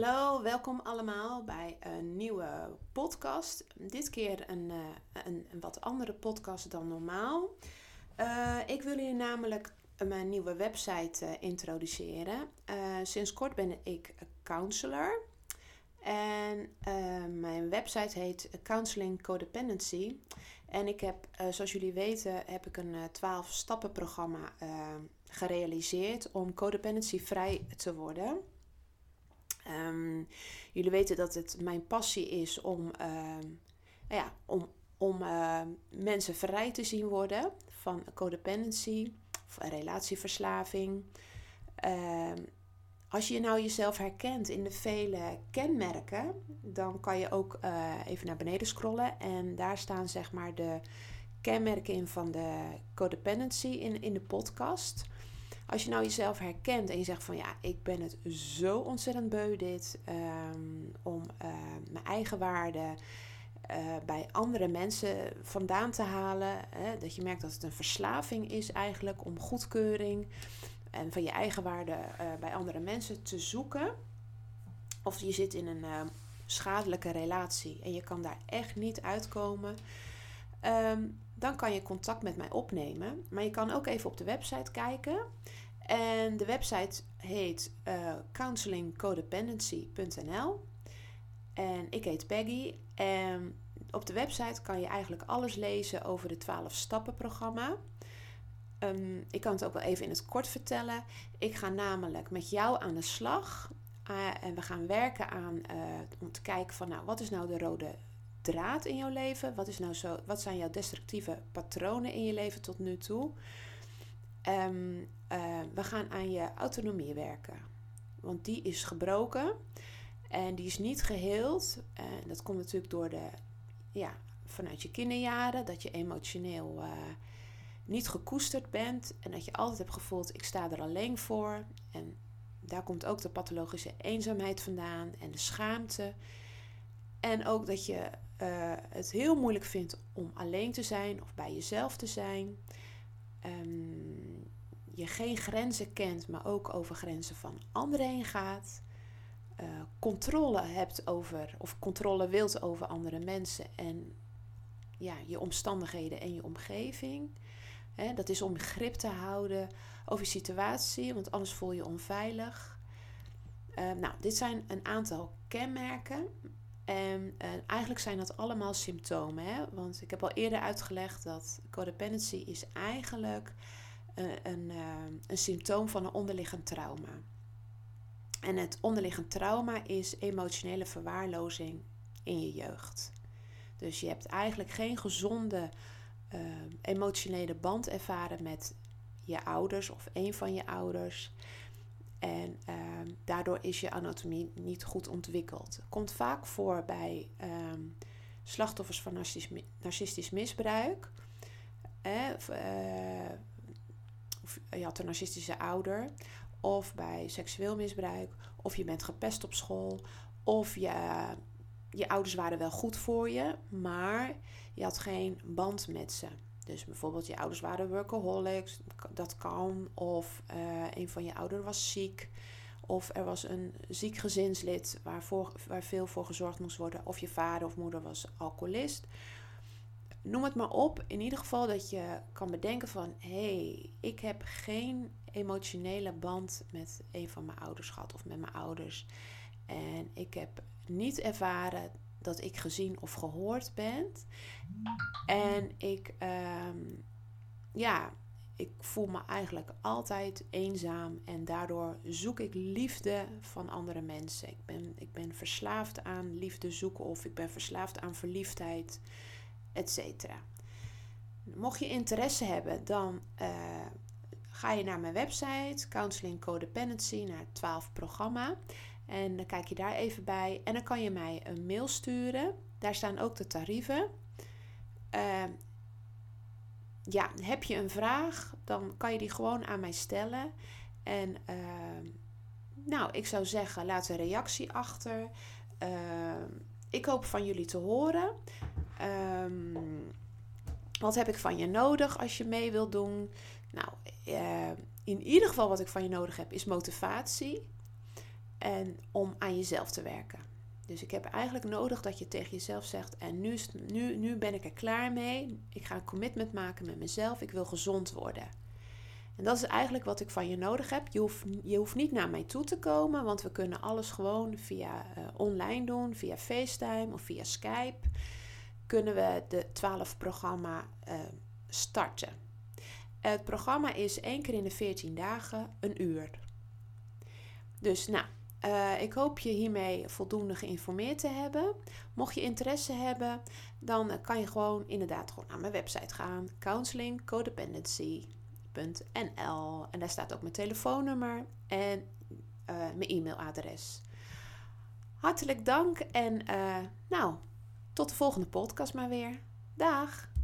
Hallo, welkom allemaal bij een nieuwe podcast. Dit keer een, uh, een, een, wat andere podcast dan normaal. Uh, ik wil jullie namelijk mijn nieuwe website uh, introduceren. sinds kort ben ik counselor. En mijn website heet Counseling Codependency. En ik heb, zoals jullie weten, heb ik een 12 stappen programma gerealiseerd om codependency vrij te worden. Um, jullie weten dat het mijn passie is om, uh, nou ja, om, om uh, mensen vrij te zien worden van codependency relatieverslaving. Als je nou jezelf herkent in de vele kenmerken, dan kan je ook eh, even naar beneden scrollen. En daar staan zeg maar de kenmerken in van de codependency in, in de podcast. Als je nou jezelf herkent en je zegt van ja, ik ben het zo ontzettend beu dit um, om uh, mijn eigen waarde uh, bij andere mensen vandaan te halen. Hè, dat je merkt dat het een verslaving is eigenlijk om goedkeuring en van je eigen waarde uh, bij andere mensen te zoeken. Of je zit in een schadelijke relatie en je kan daar echt niet uitkomen. Um, dan kan je contact met mij opnemen. Maar je kan ook even op de website kijken. En de website heet uh, counselingcodependency.nl. En ik heet Peggy. En op de website kan je eigenlijk alles lezen over het 12 stappen programma. Um, ik kan het ook wel even in het kort vertellen. Ik ga namelijk met jou aan de slag. Uh, en we gaan werken aan uh, om te kijken van nou, wat is nou de rode draad in jouw leven? Wat, is nou zo, wat zijn jouw destructieve patronen in je leven tot nu toe? Um, uh, we gaan aan je autonomie werken. Want die is gebroken en die is niet geheeld. En dat komt natuurlijk door de, ja, vanuit je kinderjaren, dat je emotioneel uh, niet gekoesterd bent en dat je altijd hebt gevoeld: ik sta er alleen voor. En daar komt ook de pathologische eenzaamheid vandaan en de schaamte. En ook dat je uh, het heel moeilijk vindt om alleen te zijn of bij jezelf te zijn. Um, je geen grenzen kent, maar ook over grenzen van anderen heen gaat. Uh, controle hebt over, of controle wilt over andere mensen en ja, je omstandigheden en je omgeving. Dat is om grip te houden over je situatie, want anders voel je onveilig. Uh, nou, dit zijn een aantal kenmerken. En uh, eigenlijk zijn dat allemaal symptomen. Hè? Want ik heb al eerder uitgelegd dat codependency is eigenlijk een, een, een symptoom van een onderliggend trauma. En het onderliggend trauma is emotionele verwaarlozing in je jeugd. Dus je hebt eigenlijk geen gezonde uh, emotionele band ervaren met je ouders of een van je ouders. En uh, daardoor is je anatomie niet goed ontwikkeld. Komt vaak voor bij uh, slachtoffers van narcistisch, narcistisch misbruik. Eh, of je had een narcistische ouder, of bij seksueel misbruik, of je bent gepest op school, of je, je ouders waren wel goed voor je, maar je had geen band met ze. Dus bijvoorbeeld je ouders waren workaholics, dat kan. Of uh, een van je ouders was ziek. Of er was een ziek gezinslid waarvoor, waar veel voor gezorgd moest worden. Of je vader of moeder was alcoholist noem het maar op. In ieder geval dat je kan bedenken van... hé, hey, ik heb geen emotionele band met een van mijn ouders gehad of met mijn ouders. En ik heb niet ervaren dat ik gezien of gehoord ben. En ik, um, ja, ik voel me eigenlijk altijd eenzaam en daardoor zoek ik liefde van andere mensen. Ik ben, ik ben verslaafd aan liefde zoeken of ik ben verslaafd aan verliefdheid etc. Mocht je interesse hebben, dan uh, ga je naar mijn website, Counseling Codependency, naar het 12 programma. En dan kijk je daar even bij. En dan kan je mij een mail sturen. Daar staan ook de tarieven. Uh, ja, heb je een vraag, dan kan je die gewoon aan mij stellen. En uh, nou, ik zou zeggen, laat een reactie achter. ik hoop van jullie te horen. Wat heb ik van je nodig als je mee wilt doen? Nou, in ieder geval wat ik van je nodig heb is motivatie. En om aan jezelf te werken. Dus ik heb eigenlijk nodig dat je tegen jezelf zegt: En nu, nu, nu ben ik er klaar mee. Ik ga een commitment maken met mezelf. Ik wil gezond worden. En dat is eigenlijk wat ik van je nodig heb. Je hoeft, je hoeft niet naar mij toe te komen, want we kunnen alles gewoon via uh, online doen, via FaceTime of via Skype. Kunnen we de 12 programma uh, starten. Het programma is één keer in de 14 dagen een uur. Dus nou, uh, ik hoop je hiermee voldoende geïnformeerd te hebben. Mocht je interesse hebben, dan kan je gewoon inderdaad gewoon naar mijn website gaan. counselingcodependency.nl En daar staat ook mijn telefoonnummer en uh, mijn e-mailadres. Hartelijk dank en uh, nou, tot de volgende podcast maar weer. Dag!